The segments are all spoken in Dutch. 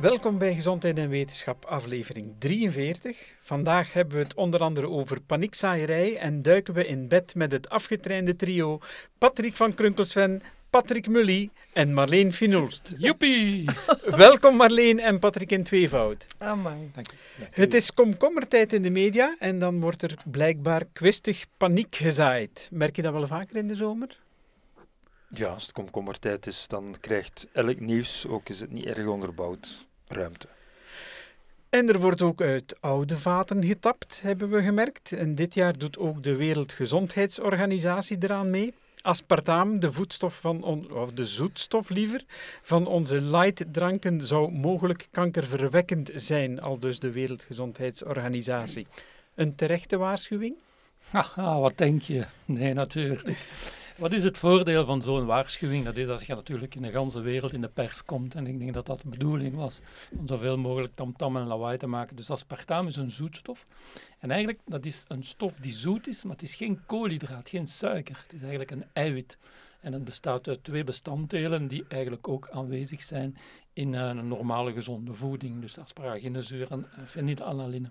Welkom bij Gezondheid en Wetenschap, aflevering 43. Vandaag hebben we het onder andere over paniekzaaierij en duiken we in bed met het afgetrainde trio Patrick van Krunkelsven, Patrick Mully en Marleen Finulst. Joepie! Welkom Marleen en Patrick in tweevoud. Amai. Dank u. Het is komkommertijd in de media en dan wordt er blijkbaar kwistig paniek gezaaid. Merk je dat wel vaker in de zomer? Ja, als het komkommertijd is, dan krijgt elk nieuws, ook is het niet erg onderbouwd, ruimte. En er wordt ook uit oude vaten getapt, hebben we gemerkt. En dit jaar doet ook de Wereldgezondheidsorganisatie eraan mee. Aspartaam, de voedstof van on, of de zoetstof liever, van onze lightdranken zou mogelijk kankerverwekkend zijn, al dus de Wereldgezondheidsorganisatie. Een terechte waarschuwing? Haha, wat denk je? Nee, natuurlijk. Wat is het voordeel van zo'n waarschuwing? Dat is dat je natuurlijk in de ganse wereld in de pers komt. En ik denk dat dat de bedoeling was, om zoveel mogelijk tamtam en lawaai te maken. Dus aspartaam is een zoetstof. En eigenlijk, dat is een stof die zoet is, maar het is geen koolhydraat, geen suiker. Het is eigenlijk een eiwit. En het bestaat uit twee bestanddelen die eigenlijk ook aanwezig zijn in eh, een normale gezonde voeding. Dus asparaginezuur en eh, fenylalaline.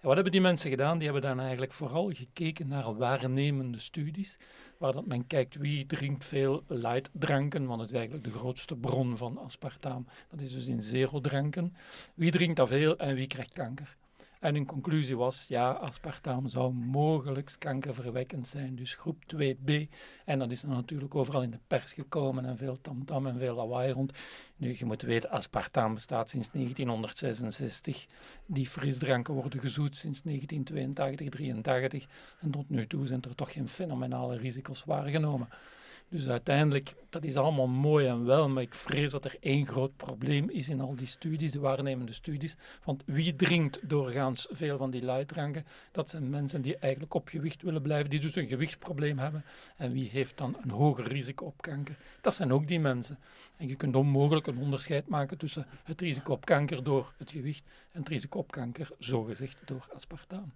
En wat hebben die mensen gedaan? Die hebben dan eigenlijk vooral gekeken naar waarnemende studies, waar dat men kijkt wie drinkt veel lightdranken, want dat is eigenlijk de grootste bron van aspartaam. Dat is dus in zero-dranken. Wie drinkt dat veel en wie krijgt kanker? En hun conclusie was, ja, aspartaam zou mogelijk kankerverwekkend zijn, dus groep 2b. En dat is natuurlijk overal in de pers gekomen en veel tamtam en veel lawaai rond. Nu, je moet weten, aspartaam bestaat sinds 1966. Die frisdranken worden gezoet sinds 1982, 83. En tot nu toe zijn er toch geen fenomenale risico's waargenomen. Dus uiteindelijk, dat is allemaal mooi en wel, maar ik vrees dat er één groot probleem is in al die studies, de waarnemende studies. Want wie drinkt doorgaans veel van die lightdranken? Dat zijn mensen die eigenlijk op gewicht willen blijven, die dus een gewichtsprobleem hebben. En wie heeft dan een hoger risico op kanker? Dat zijn ook die mensen. En je kunt onmogelijk een onderscheid maken tussen het risico op kanker door het gewicht en het risico op kanker, zogezegd, door aspartaam.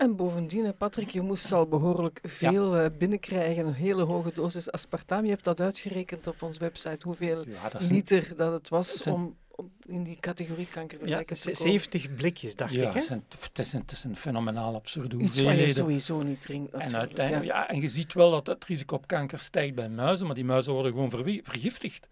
En bovendien, Patrick, je moest al behoorlijk veel eh, binnenkrijgen, een hele hoge dosis aspartaam. Je hebt dat uitgerekend op onze website, hoeveel Ja, dat zijn liter dat het was dat zijn- om, om in die categorie Ja, kankerverwekkend te komen. 70 blikjes, dacht ja, ik. Hè? het, zijn- het, is een, het is een fenomenaal absurde Iets wat je sowieso niet drinkt, En uiteindelijk, ja. ja. en je ziet wel dat het risico op kanker stijgt bij muizen, maar die muizen worden gewoon vergiftigd.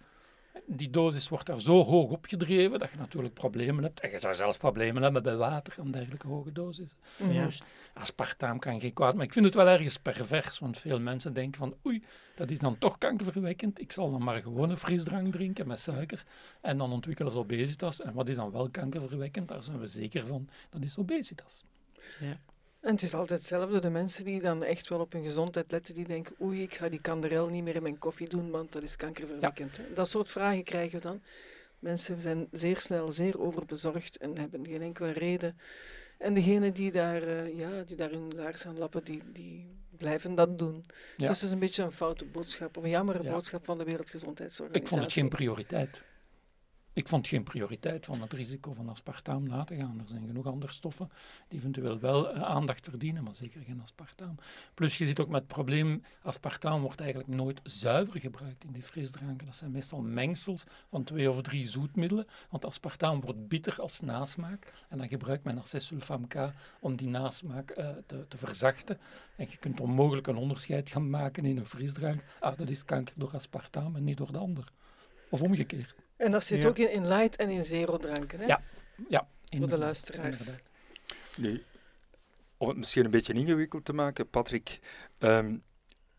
Die dosis wordt daar zo hoog opgedreven dat je natuurlijk problemen hebt. En je zou zelfs problemen hebben bij water en dergelijke hoge dosissen. Ja. Dus aspartaam kan geen kwaad. Maar ik vind het wel ergens pervers, want veel mensen denken van oei, dat is dan toch kankerverwekkend. Ik zal dan maar gewoon een frisdrank drinken met suiker. En dan ontwikkelen ze obesitas. En wat is dan wel kankerverwekkend? Daar zijn we zeker van. Dat is obesitas. En het is altijd hetzelfde. De mensen die dan echt wel op hun gezondheid letten, die denken, oei, ik ga die kanderel niet meer in mijn koffie doen, want dat is kankerverwekkend. Dat soort vragen krijgen we dan. Mensen zijn zeer snel zeer overbezorgd en hebben geen enkele reden. En degenen die daar, eh, ja, die daar hun laars aan lappen, die, die blijven dat doen. Ja. Dus het is een beetje een foute boodschap, of een jammere Ja. boodschap van de Wereldgezondheidsorganisatie. Ik vond het geen prioriteit. Ik vond geen prioriteit van het risico van aspartaam na te gaan. Er zijn genoeg andere stoffen die eventueel wel eh, aandacht verdienen, maar zeker geen aspartaam. Plus je ziet ook met het probleem, aspartaam wordt eigenlijk nooit zuiver gebruikt in die frisdranken. Dat zijn meestal mengsels van twee of drie zoetmiddelen, want aspartaam wordt bitter als nasmaak. En dan gebruikt men acesulfam K om die nasmaak eh, te, te verzachten. En je kunt onmogelijk een onderscheid gaan maken in een frisdrank. Ah, dat is kanker door aspartaam en niet door de ander. Of omgekeerd. En dat zit Ja. ook in, in light en in zero dranken, hè? Ja, Ja, voor de luisteraars. inderdaad. Nu, om het misschien een beetje ingewikkeld te maken, Patrick, ehm,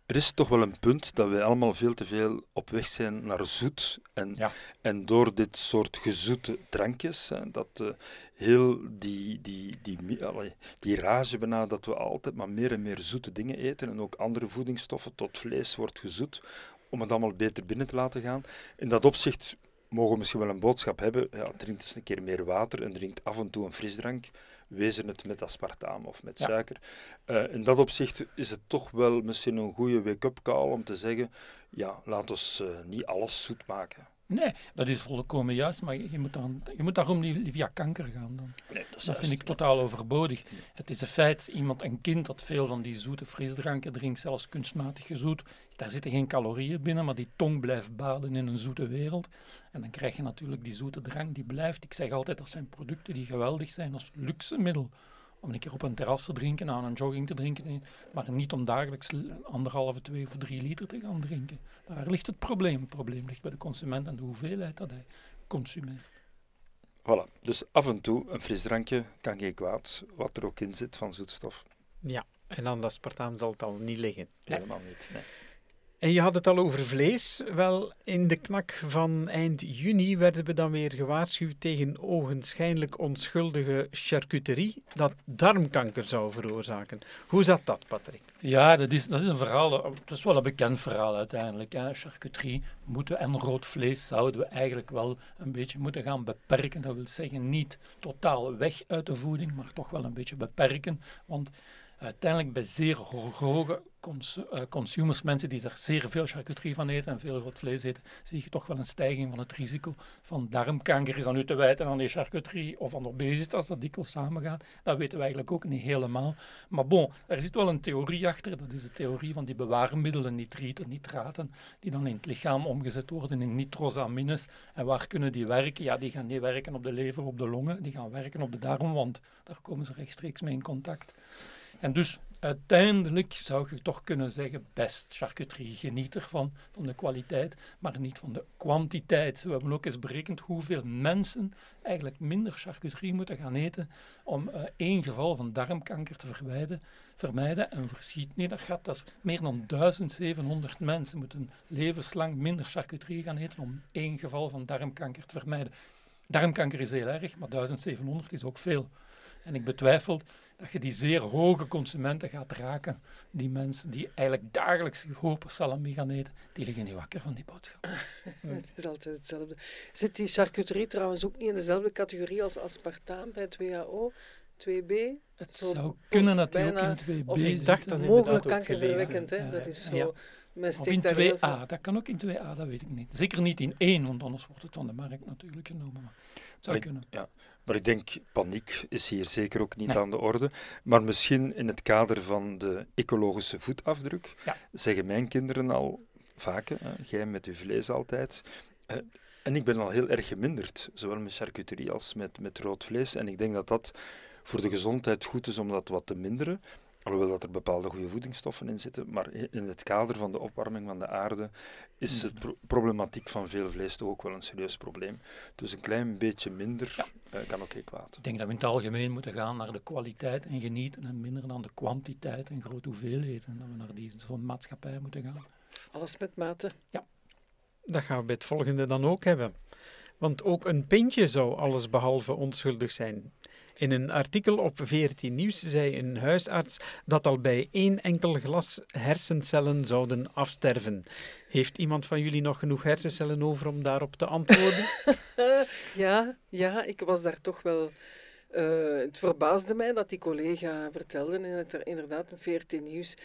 er is toch wel een punt dat wij allemaal veel te veel op weg zijn naar zoet. En, Ja. en door dit soort gezoete drankjes, hè, dat eh, heel die, die, die, allee, die rage bijna dat we altijd maar meer en meer zoete dingen eten en ook andere voedingsstoffen tot vlees wordt gezoet, om het allemaal beter binnen te laten gaan. In dat opzicht mogen misschien wel een boodschap hebben, ja, drink eens een keer meer water en drink af en toe een frisdrank wezen het met aspartaam of met Ja. suiker. Eh, in dat opzicht is het toch wel misschien een goede wake-up call om te zeggen, ja, laat ons eh, niet alles zoet maken. Nee, dat is volkomen juist, maar je moet, dan, je moet daarom niet via kanker gaan dan. Nee, dat, vind ik totaal overbodig. Het is een feit, iemand, een kind dat veel van die zoete frisdranken drinkt, zelfs kunstmatig gezoet, daar zitten geen calorieën binnen, maar die tong blijft baden in een zoete wereld. En dan krijg je natuurlijk die zoete drank, die blijft. Ik zeg altijd, dat zijn producten die geweldig zijn als luxe middel. Om een keer op een terras te drinken, aan een jogging te drinken, maar niet om dagelijks anderhalve, twee of drie liter te gaan drinken. Daar ligt het probleem. Het probleem ligt bij de consument en de hoeveelheid dat hij consumeert. Voilà. Dus af en toe een frisdrankje kan geen kwaad, wat er ook in zit van zoetstof. Ja, en aan dat aspartaam zal het al niet liggen. Helemaal niet. Nee. En je had het al over vlees. Wel, in de knak van eind juni werden we dan weer gewaarschuwd tegen ogenschijnlijk onschuldige charcuterie dat darmkanker zou veroorzaken. Hoe zat dat, Patrick? Ja, dat is, dat is een verhaal, dat is wel een bekend verhaal uiteindelijk. Hè. Charcuterie moeten en rood vlees zouden we eigenlijk wel een beetje moeten gaan beperken. Dat wil zeggen niet totaal weg uit de voeding, maar toch wel een beetje beperken. Want uiteindelijk bij zeer ho- hoge cons eh, consumers, mensen die er zeer veel charcuterie van eten en veel rood vlees eten, zie je toch wel een stijging van het risico van darmkanker. Is dan nu te wijten aan die charcuterie of aan obesitas, dat dikwijls samengaat? Dat weten we eigenlijk ook niet helemaal. Maar bon, er zit wel een theorie achter. Dat is de theorie van die bewaarmiddelen, nitrieten, nitraten, die dan in het lichaam omgezet worden in nitrosamines. En waar kunnen die werken? Ja, die gaan niet werken op de lever, op de longen, die gaan werken op de darm, want daar komen ze rechtstreeks mee in contact. En dus uiteindelijk zou je toch kunnen zeggen, best charcuterie, geniet ervan, van de kwaliteit, maar niet van de kwantiteit. We hebben ook eens berekend hoeveel mensen eigenlijk minder charcuterie moeten gaan eten om eh, één geval van darmkanker te vermijden. vermijden. En verschiet niet, dat gaat, dat is meer dan 1700 mensen moeten levenslang minder charcuterie gaan eten om één geval van darmkanker te vermijden. Darmkanker is heel erg, maar 1700 is ook veel. En ik betwijfel dat je die zeer hoge consumenten gaat raken. Die mensen die eigenlijk dagelijks hopen salami gaan eten, die liggen niet wakker van die boodschap. Het is altijd hetzelfde. Zit die charcuterie trouwens ook niet in dezelfde categorie als aspartaam bij het WHO? 2B? Het Zo zou kunnen dat die ook in 2B Of ik zit. dacht dat mogelijk kankerverwekkend, hè? Dat is zo. Ja. Men Of in steekt daar heel 2A, veel- dat kan ook in 2A, dat weet ik niet. Zeker niet in 1, want anders wordt het van de markt natuurlijk genomen. Maar het zou Maar kunnen. Maar ik denk, paniek is hier zeker ook niet Nee. aan de orde. Maar misschien in het kader van de ecologische voetafdruk Ja. zeggen mijn kinderen al vaak, hè, jij met uw vlees altijd. eh, en ik ben al heel erg geminderd, zowel met charcuterie als met, met rood vlees. En ik denk dat dat voor de gezondheid goed is om dat wat te minderen. Alhoewel dat er bepaalde goede voedingsstoffen in zitten. Maar in het kader van de opwarming van de aarde is het pro- problematiek van veel vlees toch ook wel een serieus probleem. Dus een klein beetje minder eh, kan ook geen kwaad. Ik denk dat we in het algemeen moeten gaan naar de kwaliteit en genieten en minder naar de kwantiteit en grote hoeveelheden. En dat we naar die zo'n maatschappij moeten gaan. Alles met mate. Dat gaan we bij het volgende dan ook hebben. Want ook een pintje zou allesbehalve onschuldig zijn. In een artikel op 14 Nieuws zei een huisarts dat al bij één enkel glas hersencellen zouden afsterven. Heeft iemand van jullie nog genoeg hersencellen over om daarop te antwoorden? ja, ja, ik was daar toch wel... eh, het verbaasde mij dat die collega vertelde in het, inderdaad een 14 nieuws.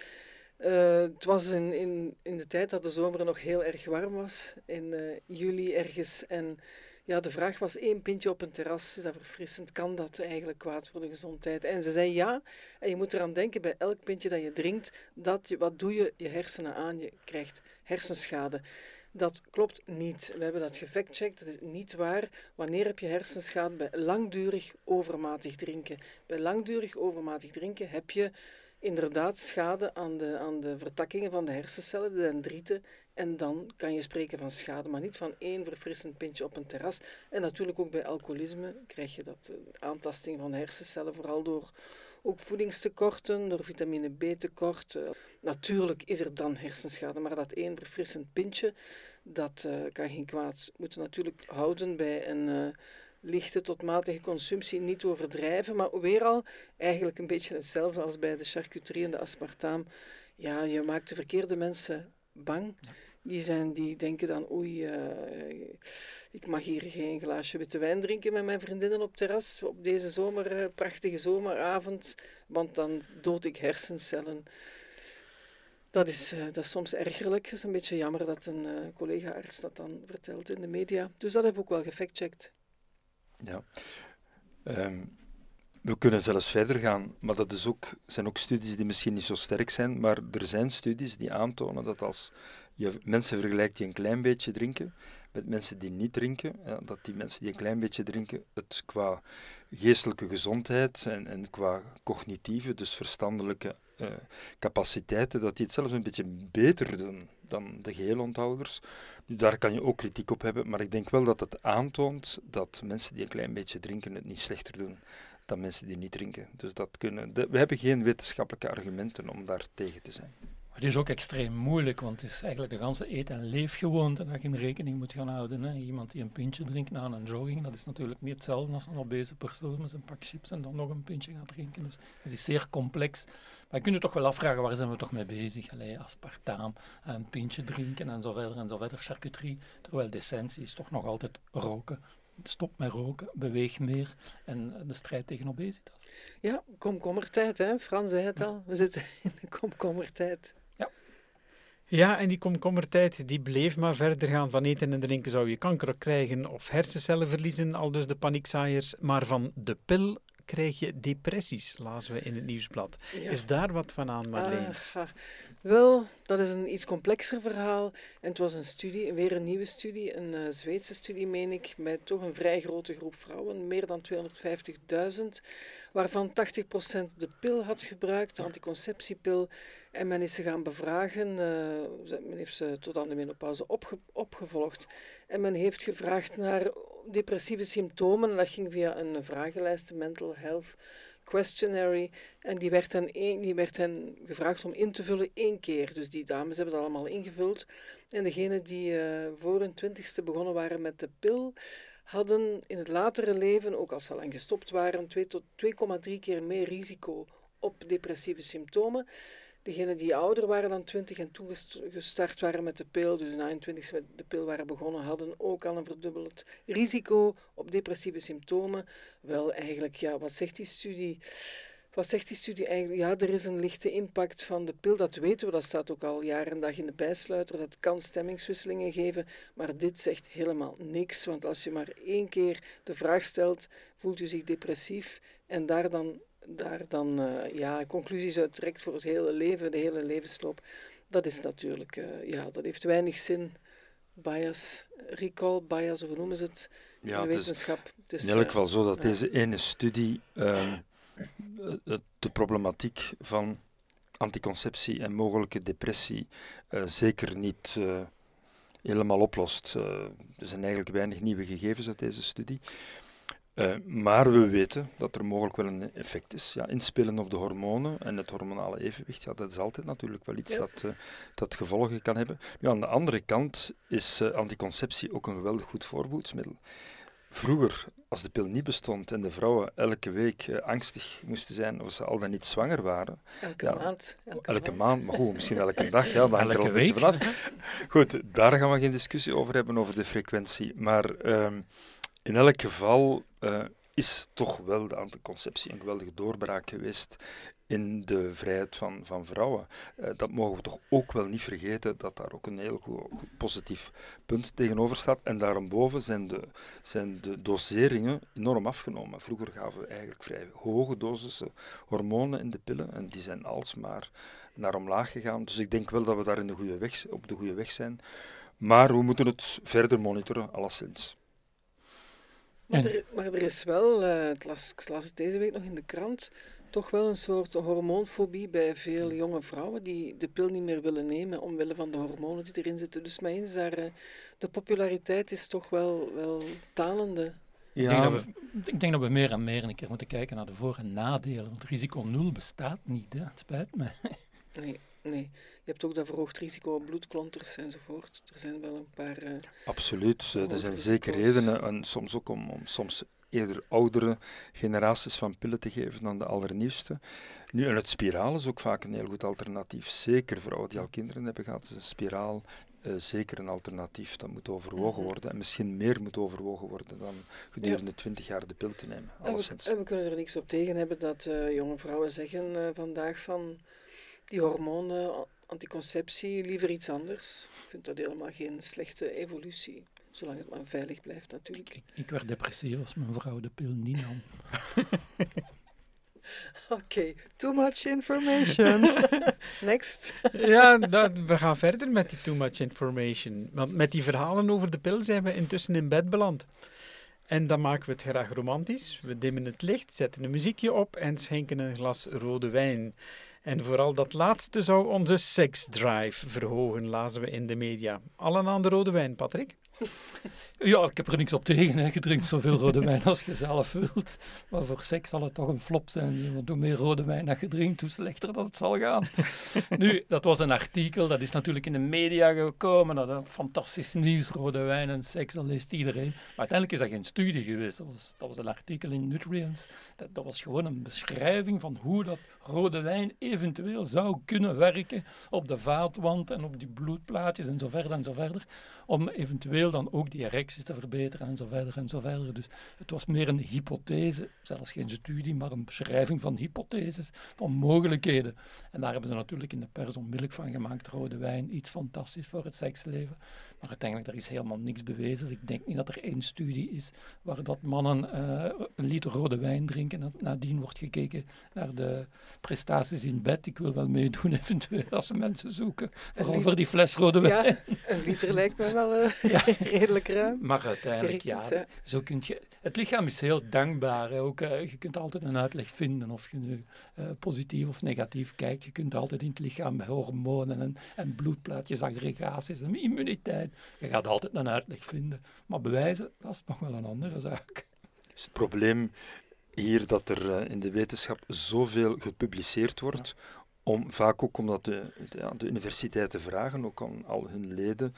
Eh, het was in, in, in de tijd dat de zomer nog heel erg warm was, in eh, juli ergens. En ja, de vraag was, één pintje op een terras, is dat verfrissend? Kan dat eigenlijk kwaad voor de gezondheid? En ze zei ja, en je moet eraan denken bij elk pintje dat je drinkt, dat je, wat doe je je hersenen aan? Je krijgt hersenschade. Dat klopt niet. We hebben dat gefactcheckt. Dat is niet waar. Wanneer heb je hersenschade? Bij langdurig overmatig drinken. Bij langdurig overmatig drinken heb je inderdaad schade aan de, aan de vertakkingen van de hersencellen, de dendrieten. En dan kan je spreken van schade, maar niet van één verfrissend pintje op een terras. En natuurlijk ook bij alcoholisme krijg je dat eh, aantasting van hersencellen, vooral door ook voedingstekorten, door vitamine B-tekort. Eh, Natuurlijk is er dan hersenschade, maar dat één verfrissend pintje, dat eh, kan geen kwaad. We moeten natuurlijk houden bij een lichte tot matige consumptie, niet overdrijven, maar weer al eigenlijk een beetje hetzelfde als bij de charcuterie en de aspartaam. Ja, je maakt de verkeerde mensen bang. Die, zijn, die denken dan, oei, eh, ik mag hier geen glaasje witte wijn drinken met mijn vriendinnen op terras op deze zomer, eh, prachtige zomeravond, want dan dood ik hersencellen. Dat is, uh, dat soms ergerlijk. Het is een beetje jammer dat een collega-arts dat dan vertelt in de media. Dus dat heb ik ook wel gefactcheckt. Ja. Um, we kunnen zelfs verder gaan, maar dat is ook, zijn ook studies die misschien niet zo sterk zijn, maar er zijn studies die aantonen dat als je mensen vergelijkt die een klein beetje drinken met mensen die niet drinken, dat die mensen die een klein beetje drinken het qua geestelijke gezondheid en, en qua cognitieve, dus verstandelijke uh, capaciteiten, dat die het zelfs een beetje beter doen dan de geheelonthouders. Nu, daar kan je ook kritiek op hebben, maar ik denk wel dat het aantoont dat mensen die een klein beetje drinken het niet slechter doen dan mensen die niet drinken. Dus dat kunnen, we hebben geen wetenschappelijke argumenten om daar tegen te zijn. Het is ook extreem moeilijk, want het is eigenlijk de ganse eet- en leefgewoonte dat je in rekening moet gaan houden. Hè. Iemand die een pintje drinkt na een jogging, dat is natuurlijk niet hetzelfde als een obese persoon met een pak chips en dan nog een pintje gaat drinken. Dus het is zeer complex. Maar je kunt je toch wel afvragen, waar zijn we toch mee bezig? Allee, aspartaam, een pintje drinken en zo verder en zo verder, charcuterie. Terwijl de essentie is toch nog altijd roken stop met roken, beweeg meer en de strijd tegen obesitas. Ja, komkommertijd, hè? Frans zei het al. We zitten in de komkommertijd. Ja. Ja, en die komkommertijd die bleef maar verder gaan. Van eten en drinken zou je kanker krijgen of hersencellen verliezen, al dus de paniekzaaiers. Maar van de pil krijg je depressies, lazen we in het nieuwsblad. Is daar wat van aan, Marleen? Ah, wel, dat is een iets complexer verhaal. En het was een studie, weer een nieuwe studie, een uh, Zweedse studie, meen ik, met toch een vrij grote groep vrouwen, meer dan 250.000, waarvan 80% de pil had gebruikt, de anticonceptiepil. En men is ze gaan bevragen, uh, men heeft ze tot aan de menopauze opge opgevolgd. En men heeft gevraagd naar depressieve symptomen. Dat ging via een vragenlijst, Mental Health Questionary. En die werd, hen die werd hen gevraagd om in te vullen één keer. Dus die dames hebben dat allemaal ingevuld. En degenen die uh, voor hun twintigste begonnen waren met de pil, hadden in het latere leven, ook als ze al lang gestopt waren, 2 tot 2,3 keer meer risico op depressieve symptomen. Degenen die ouder waren dan 20 en toen gestart waren met de pil, dus na hun 20 met de pil waren begonnen, hadden ook al een verdubbeld risico op depressieve symptomen. Wel, eigenlijk, ja, wat zegt die studie? Wat zegt die studie eigenlijk? Ja, er is een lichte impact van de pil, dat weten we, dat staat ook al jaren en dag in de bijsluiter, dat kan stemmingswisselingen geven, maar dit zegt helemaal niks, want als je maar één keer de vraag stelt, voelt u zich depressief en daar dan daar dan uh, ja, conclusies uit trekt voor het hele leven, de hele levensloop, dat is natuurlijk, uh, ja, dat heeft weinig zin. Bias, recall bias, hoe noemen ze het in de wetenschap. Het is, in elk geval zo dat deze ene studie uh, de problematiek van anticonceptie en mogelijke depressie zeker niet helemaal oplost. er zijn eigenlijk weinig nieuwe gegevens uit deze studie. Uh, maar we weten dat er mogelijk wel een effect is. Ja, inspelen op de hormonen en het hormonale evenwicht, ja, dat is altijd natuurlijk wel iets dat, uh, dat gevolgen kan hebben. Nu, aan de andere kant is uh, anticonceptie ook een geweldig goed voorboedsmiddel. Vroeger, als de pil niet bestond en de vrouwen elke week angstig moesten zijn of ze al dan niet zwanger waren. Elke ja, maand. Elke, elke maand. maar goed, misschien elke dag. Ja, dan elke week. Vanaf. Goed, daar gaan we geen discussie over hebben, over de frequentie. Maar ehm, in elk geval uh, is toch wel de anticonceptie een geweldige doorbraak geweest in de vrijheid van, van vrouwen. Uh, dat mogen we toch ook wel niet vergeten, dat daar ook een heel goed, goed positief punt tegenover staat. En daarboven zijn de, zijn de doseringen enorm afgenomen. Vroeger gaven we eigenlijk vrij hoge dosissen hormonen in de pillen en die zijn alsmaar naar omlaag gegaan. Dus ik denk wel dat we daar in de goede weg, op de goede weg zijn. Maar we moeten het verder monitoren, alleszins. Maar, er, maar er is wel, uh, las, ik las het deze week nog in de krant, toch wel een soort hormoonfobie bij veel jonge vrouwen die de pil niet meer willen nemen omwille van de hormonen die erin zitten. Dus mijn is daar, uh, de populariteit is toch wel, wel talende. Ja. Ik, denk dat we, ik denk dat we meer en meer een keer moeten kijken naar de voor- en nadelen. Want risico nul bestaat niet, hè. het spijt me. Nee, nee. Je hebt ook dat verhoogd risico op bloedklonters enzovoort. Er zijn wel een paar. Uh, Absoluut, er zijn zeker redenen. En soms ook om, om soms eerder oudere generaties van pillen te geven dan de allernieuwste. Nu, en het spiraal is ook vaak een heel goed alternatief. Zeker voor ouderen die al kinderen hebben gehad, is een spiraal uh, zeker een alternatief. Dat moet overwogen mhm. worden en misschien meer moet overwogen worden dan gedurende twintig jaar de pil te nemen. En we, en we, kunnen er niks op tegen hebben dat uh, jonge vrouwen zeggen vandaag van die hormonen, anticonceptie, liever iets anders. Ik vind dat helemaal geen slechte evolutie. Zolang het maar veilig blijft, natuurlijk. Ik, ik werd depressief als mijn vrouw de pil niet nam. Oké, too much information. Next. ja, dat, we gaan verder met die too much information. Want met die verhalen over de pil zijn we intussen in bed beland. En dan maken we het graag romantisch. We dimmen het licht, zetten een muziekje op en schenken een glas rode wijn. En vooral dat laatste zou onze seksdrive verhogen, lazen we in de media. Allen aan de rode wijn, Patrick? Ja, ik heb er niks op tegen. Hè. Je drinkt zoveel rode wijn als je zelf wilt. Maar voor seks zal het toch een flop zijn. Hoe meer rode wijn dat je drinkt, hoe slechter dat het zal gaan. nu, dat was een artikel. Dat is natuurlijk in de media gekomen. Dat fantastisch nieuws, rode wijn en seks, dat leest iedereen. Maar uiteindelijk is dat geen studie geweest. Dat was, dat was een artikel in Nutrients. Dat, dat was gewoon een beschrijving van hoe dat rode wijn eventueel zou kunnen werken op de vaatwand en op die bloedplaatjes en zo verder en zo verder. Om eventueel dan ook die erecties te verbeteren en zo verder en zo verder. Dus het was meer een hypothese, zelfs geen studie, maar een beschrijving van hypotheses, van mogelijkheden. En daar hebben ze natuurlijk in de pers onmiddellijk van gemaakt, rode wijn, iets fantastisch voor het seksleven. Maar uiteindelijk, er is helemaal niks bewezen. Ik denk niet dat er één studie is waar dat mannen uh, een liter rode wijn drinken en nadien wordt gekeken naar de prestaties in bed. Ik wil wel meedoen eventueel als ze mensen zoeken, vooral voor die fles rode wijn. Ja, een liter lijkt me wel... Uh, ja, redelijk ruim. Maar uiteindelijk, ja, zo kun je... Het lichaam is heel dankbaar. Ook, uh, je kunt altijd een uitleg vinden of je nu uh, positief of negatief kijkt. Je kunt altijd in het lichaam hormonen en, en bloedplaatjes, aggregaties en immuniteit. Je gaat altijd een uitleg vinden. Maar bewijzen, dat is nog wel een andere zaak. Is het probleem hier dat er uh, in de wetenschap zoveel gepubliceerd wordt ja om, vaak ook omdat de, de, de, universiteiten vragen, ook aan al hun leden,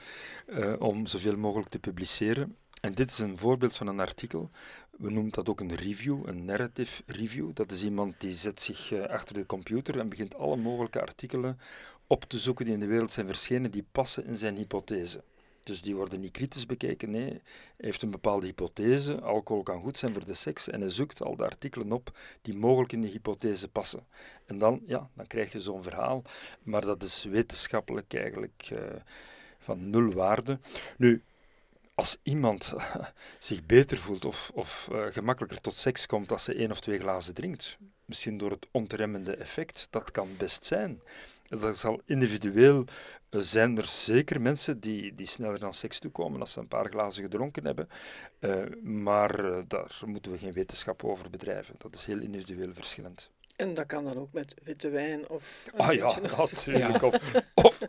uh, om zoveel mogelijk te publiceren. En dit is een voorbeeld van een artikel. We noemen dat ook een review, een narrative review. Dat is iemand die zet zich uh, achter de computer en begint alle mogelijke artikelen op te zoeken die in de wereld zijn verschenen, die passen in zijn hypothese. Dus die worden niet kritisch bekeken. Nee, hij heeft een bepaalde hypothese. Alcohol kan goed zijn voor de seks. En hij zoekt al de artikelen op die mogelijk in die hypothese passen. En dan, ja, dan krijg je zo'n verhaal. Maar dat is wetenschappelijk eigenlijk uh, van nul waarde. Nu, als iemand zich beter voelt of, of uh, gemakkelijker tot seks komt als ze één of twee glazen drinkt, misschien door het ontremmende effect, dat kan best zijn. Dat zal individueel uh, zijn er zeker mensen die, die sneller aan seks toekomen als ze een paar glazen gedronken hebben. Uh, maar daar moeten we geen wetenschap over bedrijven. Dat is heel individueel verschillend. En dat kan dan ook met witte wijn of... Ah ja, natuurlijk. Of, of,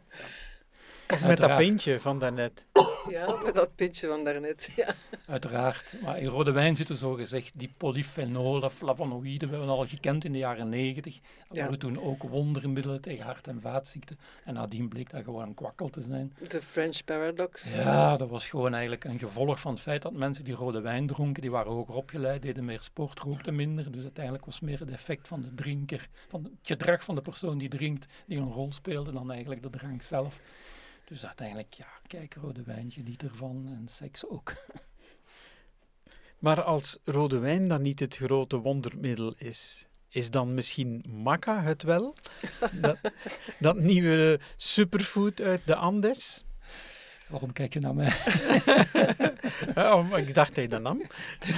of met dat pintje van daarnet. Ja, met dat pintje van daarnet, ja. Uiteraard. Maar in rode wijn zitten zo gezegd die polyfenolen, flavonoïden, we hebben al gekend in de jaren negentig. Dat ja. waren toen ook wondermiddelen tegen hart- en vaatziekten. En nadien bleek dat gewoon een kwakkel te zijn. De French paradox. Ja, dat was gewoon eigenlijk een gevolg van het feit dat mensen die rode wijn dronken, die waren hoger opgeleid, deden meer sport, rookten minder. Dus uiteindelijk was meer het effect van de drinker, van het gedrag van de persoon die drinkt, die een rol speelde dan eigenlijk de drank zelf. Dus uiteindelijk, ja, kijk, rode wijn, geniet ervan en seks ook. Maar als rode wijn dan niet het grote wondermiddel is, is dan misschien maca het wel? dat, dat nieuwe superfood uit de Andes? Waarom kijk je naar mij? oh, ik dacht dat je dat nam.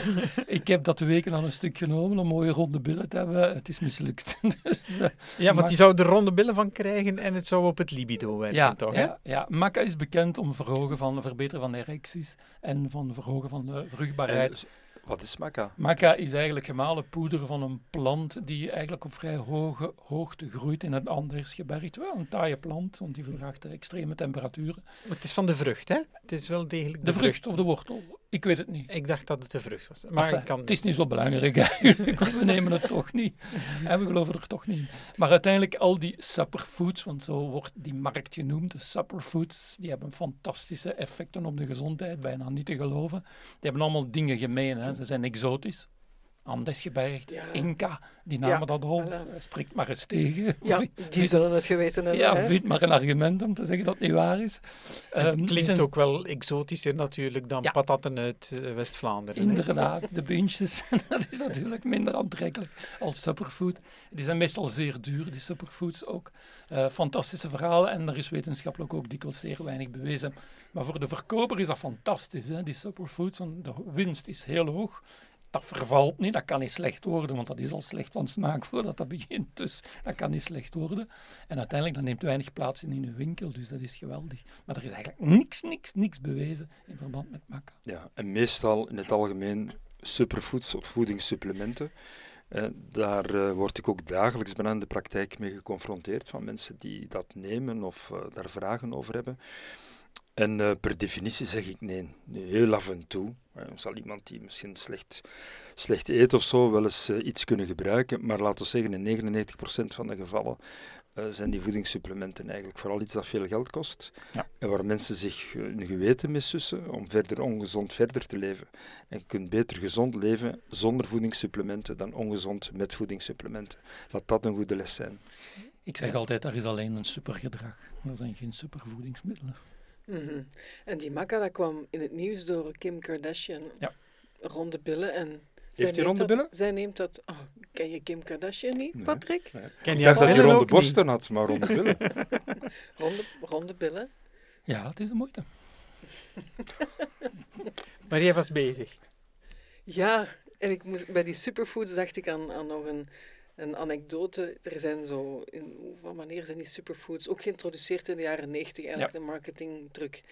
ik heb dat weken al een stuk genomen om mooie ronde billen te hebben. Het is mislukt. dus, uh, ja, want die zou er ronde billen van krijgen en het zou op het libido werken, ja, toch? Ja, ja, maca is bekend om verhogen van, verbeteren van erecties en van verhogen van de vruchtbaarheid. En, wat is maca? Maca is eigenlijk gemalen poeder van een plant die eigenlijk op vrij hoge hoogte groeit in het Andersgebergte. Wel een taaie plant, want die verdraagt extreme temperaturen. Maar het is van de vrucht, hè? Het is wel degelijk de, de vrucht. of de wortel. Ik weet het niet. Ik dacht dat het de vrucht was. Maar enfin, kan het is niet zo belangrijk eigenlijk. we nemen het toch niet. En we geloven er toch niet. Maar uiteindelijk al die superfoods, want zo wordt die markt genoemd, de superfoods, die hebben fantastische effecten op de gezondheid, bijna niet te geloven. Die hebben allemaal dingen gemeen. Hè. Ze zijn exotisch. Andesgebergte, Ja. Inca, die namen Ja, dat al. voilà. Spreekt maar eens tegen. Ja, die zullen het geweten hebben. ja, hè. vind maar een argument om te zeggen dat het niet waar is. Ehm, Het die klinkt zijn- ook wel exotischer natuurlijk dan Ja. patatten uit eh, West-Vlaanderen. Inderdaad, de beentjes, dat is natuurlijk minder aantrekkelijk als superfood. Die zijn meestal zeer duur, die superfoods ook. Eh, fantastische verhalen en er is wetenschappelijk ook dikwijls zeer weinig bewezen. Maar voor de verkoper is dat fantastisch, hè, die superfoods, want de winst is heel hoog. Dat vervalt niet, dat kan niet slecht worden, want dat is al slecht van smaak voordat dat begint. Dus dat kan niet slecht worden. En uiteindelijk, dat neemt weinig plaats in in uw winkel, dus dat is geweldig. Maar er is eigenlijk niks, niks, niks bewezen in verband met maca. Ja, en meestal in het algemeen superfoods of voedingssupplementen. Eh, daar eh, word ik ook dagelijks bijna in de praktijk mee geconfronteerd van mensen die dat nemen of eh, daar vragen over hebben. En eh, per definitie zeg ik nee. Heel af en toe eh, zal iemand die misschien slecht, slecht eet of zo wel eens eh, iets kunnen gebruiken. Maar laten we zeggen, in 99% van de gevallen zijn die voedingssupplementen eigenlijk vooral iets dat veel geld kost. Ja. En waar mensen zich hun geweten mee sussen om verder ongezond verder te leven. En je kunt beter gezond leven zonder voedingssupplementen dan ongezond met voedingssupplementen. Laat dat een goede les zijn. Ik zeg altijd, er is alleen een supergedrag. Er zijn geen supervoedingsmiddelen. Mhm. En die maca dat kwam in het nieuws door Kim Kardashian. Ja. Ronde billen. En die neemt ronde dat- billen? Zij neemt dat... Oh, ken je Kim Kardashian niet, Nee. Patrick? Ken Ik je dacht dat je billen ronde niet? borsten had, maar ronde billen. Ronde, ronde billen. Ja, het is de moeite. Maar jij was bezig. Ja, en ik moest, bij die superfoods dacht ik aan, aan nog een, een anekdote. Er zijn zo, in, van wanneer zijn die superfoods ook geïntroduceerd in de jaren negentig, eigenlijk de marketingtruc.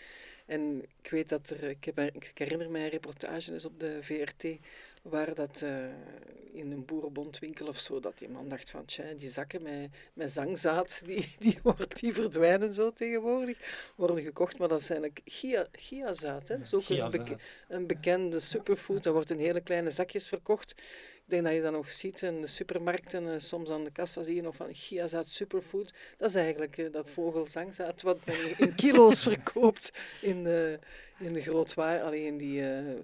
En ik weet dat er, ik, heb, ik herinner mij een reportage is op de VRT, waar dat eh, in een boerenbondwinkel of zo, dat die man dacht van, tja, die zakken met, met zangzaad, die, die, wordt, die verdwijnen zo tegenwoordig, worden gekocht. Maar dat is eigenlijk chia, chiazaad, hè? Dat is ook een, beke- een bekende superfood. Dat wordt in hele kleine zakjes verkocht. Denk dat je dat nog ziet in de supermarkten, eh, soms aan de kassa zie je nog van chiazaad superfood. Dat is eigenlijk eh, dat vogelzangzaad wat men in kilo's verkoopt in de, in de grootwaar, alleen die eh,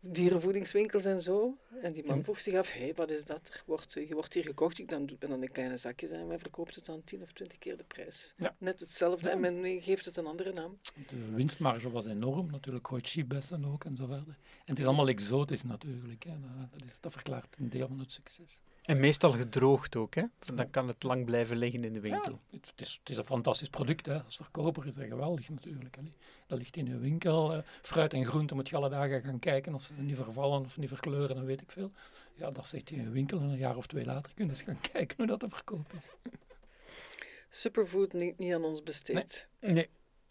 dierenvoedingswinkels en zo. En die man vroeg zich af, hé, wat is dat? Er wordt, eh, je wordt hier gekocht, ik dan doet men dan in kleine zakjes en men verkoopt het dan 10 of 20 keer de prijs. Ja. Net hetzelfde en men geeft het een andere naam. De winstmarge was enorm, natuurlijk Hoichi-bessen ook en zo verder. En het is allemaal exotisch natuurlijk. Hè. Dat, is, dat verklaart een deel van het succes. En meestal gedroogd ook, hè? Dan kan het lang blijven liggen in de winkel. Ja, het, is, het is een fantastisch product. Hè. Als verkoper is dat geweldig natuurlijk. Hè. Dat ligt in je winkel. eh, fruit en groente moet je alle dagen gaan kijken of ze niet vervallen of niet verkleuren, dan weet ik veel. Ja, dat zit in je winkel en een jaar of twee later kun je eens gaan kijken hoe dat te verkoop is. Superfood niet, niet aan ons besteed. Nee.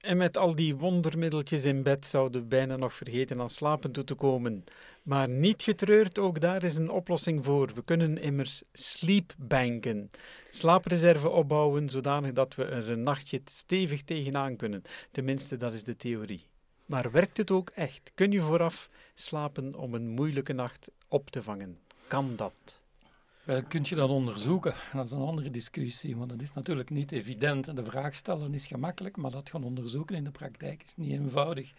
En met al die wondermiddeltjes in bed zouden we bijna nog vergeten aan slapen toe te komen. Maar niet getreurd, ook daar is een oplossing voor. We kunnen immers sleepbanken. Slaapreserve opbouwen zodanig dat we er een nachtje stevig tegenaan kunnen. Tenminste, dat is de theorie. Maar werkt het ook echt? Kun je vooraf slapen om een moeilijke nacht op te vangen? Kan dat? Wel, kun je dat onderzoeken? Dat is een andere discussie, want dat is natuurlijk niet evident. En de vraag stellen is gemakkelijk, maar dat gaan onderzoeken in de praktijk is niet eenvoudig.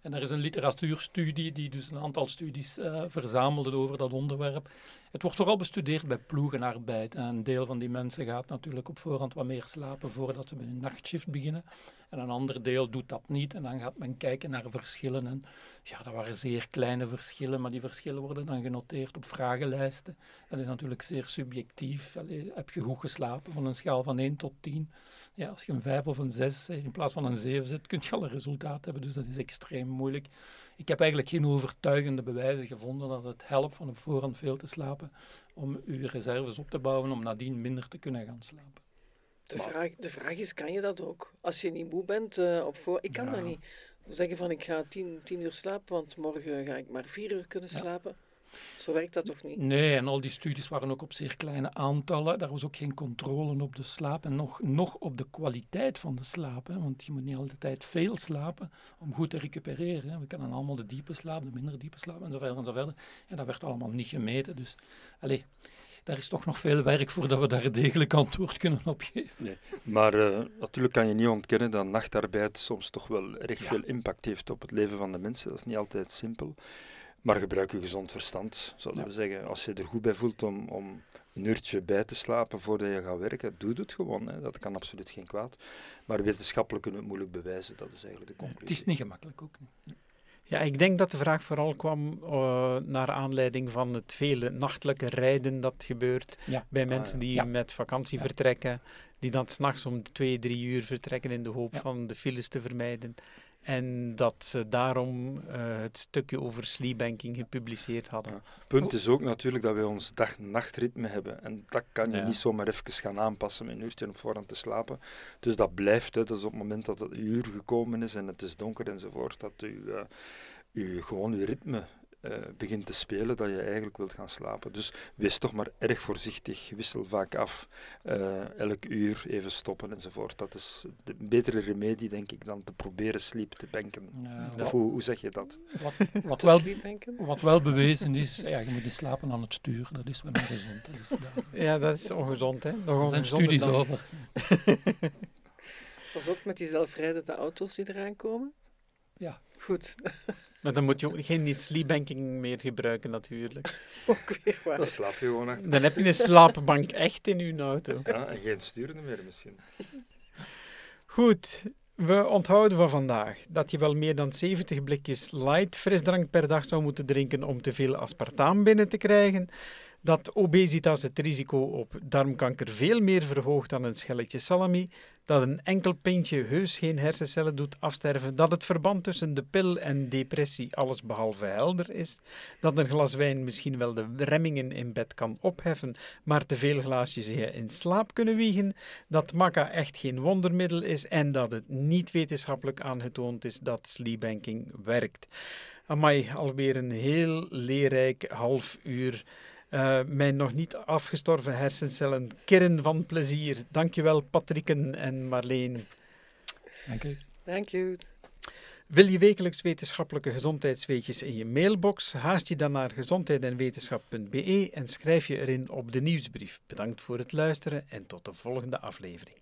En er is een literatuurstudie die dus een aantal studies eh, verzamelde over dat onderwerp. Het wordt vooral bestudeerd bij ploegenarbeid. En een deel van die mensen gaat natuurlijk op voorhand wat meer slapen voordat ze met hun nachtshift beginnen. En een ander deel doet dat niet. En dan gaat men kijken naar verschillen. En ja, dat waren zeer kleine verschillen, maar die verschillen worden dan genoteerd op vragenlijsten. Dat is natuurlijk zeer subjectief. Heb je goed geslapen van een schaal van 1 tot 10? Ja, als je een 5 of een 6 in plaats van een 7 zet, kun je al een resultaat hebben. Dus dat is extreem moeilijk. Ik heb eigenlijk geen overtuigende bewijzen gevonden dat het helpt van op voorhand veel te slapen om je reserves op te bouwen om nadien minder te kunnen gaan slapen. De vraag, de vraag is, kan je dat ook? Als je niet moe bent eh, op voor... Ik kan Ja. dat niet. Zeggen van, ik ga tien, tien uur slapen, want morgen ga ik maar vier uur kunnen Ja. Zo werkt dat toch niet? Nee, en al die studies waren ook op zeer kleine aantallen. Daar was ook geen controle op de slaap en nog, nog op de kwaliteit van de slaap. Hè. Want je moet niet altijd veel slapen om goed te recupereren. Hè. We kennen allemaal de diepe slaap, de minder diepe slaap en zo verder en zo verder. En dat werd allemaal niet gemeten. Dus allez, daar is toch nog veel werk voordat we daar een degelijk antwoord kunnen op geven. Maar eh, natuurlijk kan je niet ontkennen dat nachtarbeid soms toch wel erg Ja. veel impact heeft op het leven van de mensen. Dat is niet altijd simpel. Maar gebruik je gezond verstand, zouden Ja. we zeggen. Als je er goed bij voelt om, om een uurtje bij te slapen voordat je gaat werken, doe het gewoon. Hè. Dat kan absoluut geen kwaad. Maar wetenschappelijk kunnen we het moeilijk bewijzen, dat is eigenlijk de Het conclusie. is niet gemakkelijk ook. niet. Ja, ik denk dat de vraag vooral kwam eh, naar aanleiding van het vele nachtelijke rijden dat gebeurt Ja. bij Ah, mensen ja. die Ja. met vakantie Ja. vertrekken, die dan s'nachts om twee, drie uur vertrekken in de hoop Ja. van de files te vermijden. En dat ze daarom eh, het stukje over sleepbanking gepubliceerd hadden. Ja. punt is ook natuurlijk dat wij ons dag-nachtritme hebben. En dat kan je Ja. niet zomaar even gaan aanpassen met een uurtje op voorhand te slapen. Dus dat blijft. Hè. Dat is op het moment dat het uur gekomen is en het is donker enzovoort, dat u, eh, u gewoon uw ritme eh, begint te spelen, dat je eigenlijk wilt gaan slapen. Dus wees toch maar erg voorzichtig. Wissel vaak af. eh, elk uur even stoppen enzovoort. Dat is de betere remedie, denk ik, dan te proberen sleep te banken. Ja, Of hoe, hoe zeg je dat? wat, wat, wel, wat wel bewezen is, ja, je moet niet slapen aan het stuur. Dat is wel niet gezond. Dat is, daar Ja, dat is ongezond, hè? Nog er zijn studies dan- over. Pas op met die zelfrijdende auto's die eraan komen. Ja. Goed, Maar dan moet je ook geen sleepbanking meer gebruiken, natuurlijk. ook weer waar. Dan slaap je gewoon achter. Dan heb je een slaapbank echt in je auto. Ja, en geen sturen meer misschien. Goed, we onthouden van vandaag dat je wel meer dan 70 blikjes light frisdrank per dag zou moeten drinken om te veel aspartaam binnen te krijgen. Dat obesitas het risico op darmkanker veel meer verhoogt dan een schelletje salami. Dat een enkel pintje heus geen hersencellen doet afsterven. Dat het verband tussen de pil en depressie allesbehalve helder is. Dat een glas wijn misschien wel de remmingen in bed kan opheffen, maar te veel glaasjes je in slaap kunnen wiegen dat maca echt geen wondermiddel is en dat het niet wetenschappelijk aangetoond is dat sleepbanking werkt. Amai, alweer een heel leerrijk half uur. Eh, mijn nog niet afgestorven hersencellen kirren van plezier. Dankjewel Patricken en Marleen. Dank u. Dank je. Wil je wekelijks wetenschappelijke gezondheidsweetjes in je mailbox? Haast je dan naar gezondheidenwetenschap.be en schrijf je erin op de nieuwsbrief. Bedankt voor het luisteren en tot de volgende aflevering.